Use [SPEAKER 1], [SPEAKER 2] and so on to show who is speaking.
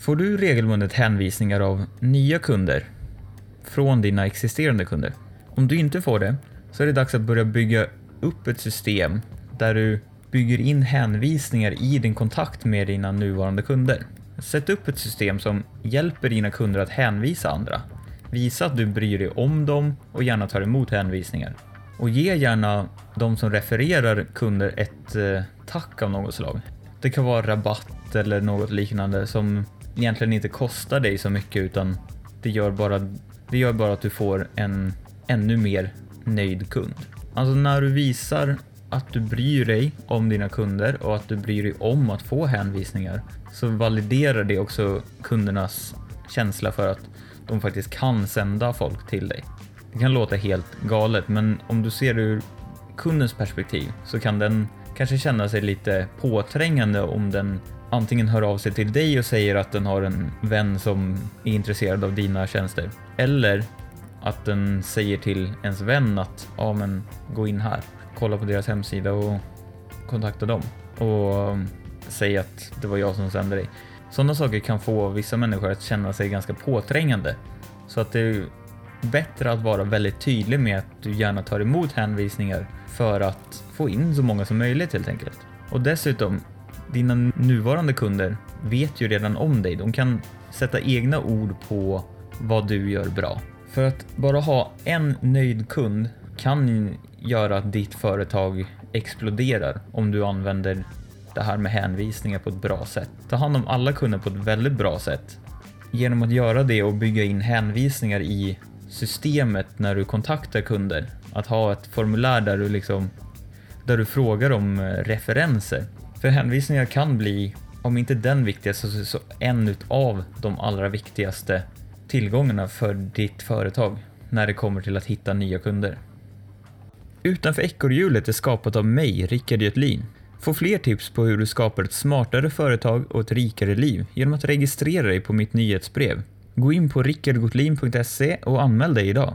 [SPEAKER 1] Får du regelbundet hänvisningar av nya kunder från dina existerande kunder? Om du inte får det så är det dags att börja bygga upp ett system där du bygger in hänvisningar i din kontakt med dina nuvarande kunder. Sätt upp ett system som hjälper dina kunder att hänvisa andra. Visa att du bryr dig om dem och gärna tar emot hänvisningar. Och ge gärna de som refererar kunder ett eh, tack av något slag. Det kan vara rabatt eller något liknande som egentligen inte kostar dig så mycket utan det gör bara, det gör bara att du får en ännu mer nöjd kund. Alltså när du visar att du bryr dig om dina kunder och att du bryr dig om att få hänvisningar så validerar det också kundernas känsla för att de faktiskt kan sända folk till dig. Det kan låta helt galet, men om du ser det ur kundens perspektiv så kan den kanske känna sig lite påträngande om den antingen hör av sig till dig och säger att den har en vän som är intresserad av dina tjänster eller att den säger till ens vän att ja, men gå in här, kolla på deras hemsida och kontakta dem och um, säg att det var jag som sände dig. Sådana saker kan få vissa människor att känna sig ganska påträngande. Så att det är bättre att vara väldigt tydlig med att du gärna tar emot hänvisningar för att få in så många som möjligt helt enkelt. Och dessutom, dina nuvarande kunder vet ju redan om dig. De kan sätta egna ord på vad du gör bra. För att bara ha en nöjd kund kan göra att ditt företag exploderar om du använder det här med hänvisningar på ett bra sätt. Ta hand om alla kunder på ett väldigt bra sätt. Genom att göra det och bygga in hänvisningar i systemet när du kontaktar kunder. Att ha ett formulär där du liksom där du frågar om eh, referenser. För hänvisningar kan bli, om inte den viktigaste, så, så en av de allra viktigaste tillgångarna för ditt företag när det kommer till att hitta nya kunder. Utanför ekorrhjulet är skapat av mig, Rickard Götlin. Få fler tips på hur du skapar ett smartare företag och ett rikare liv genom att registrera dig på mitt nyhetsbrev. Gå in på rickardgotlin.se och anmäl dig idag.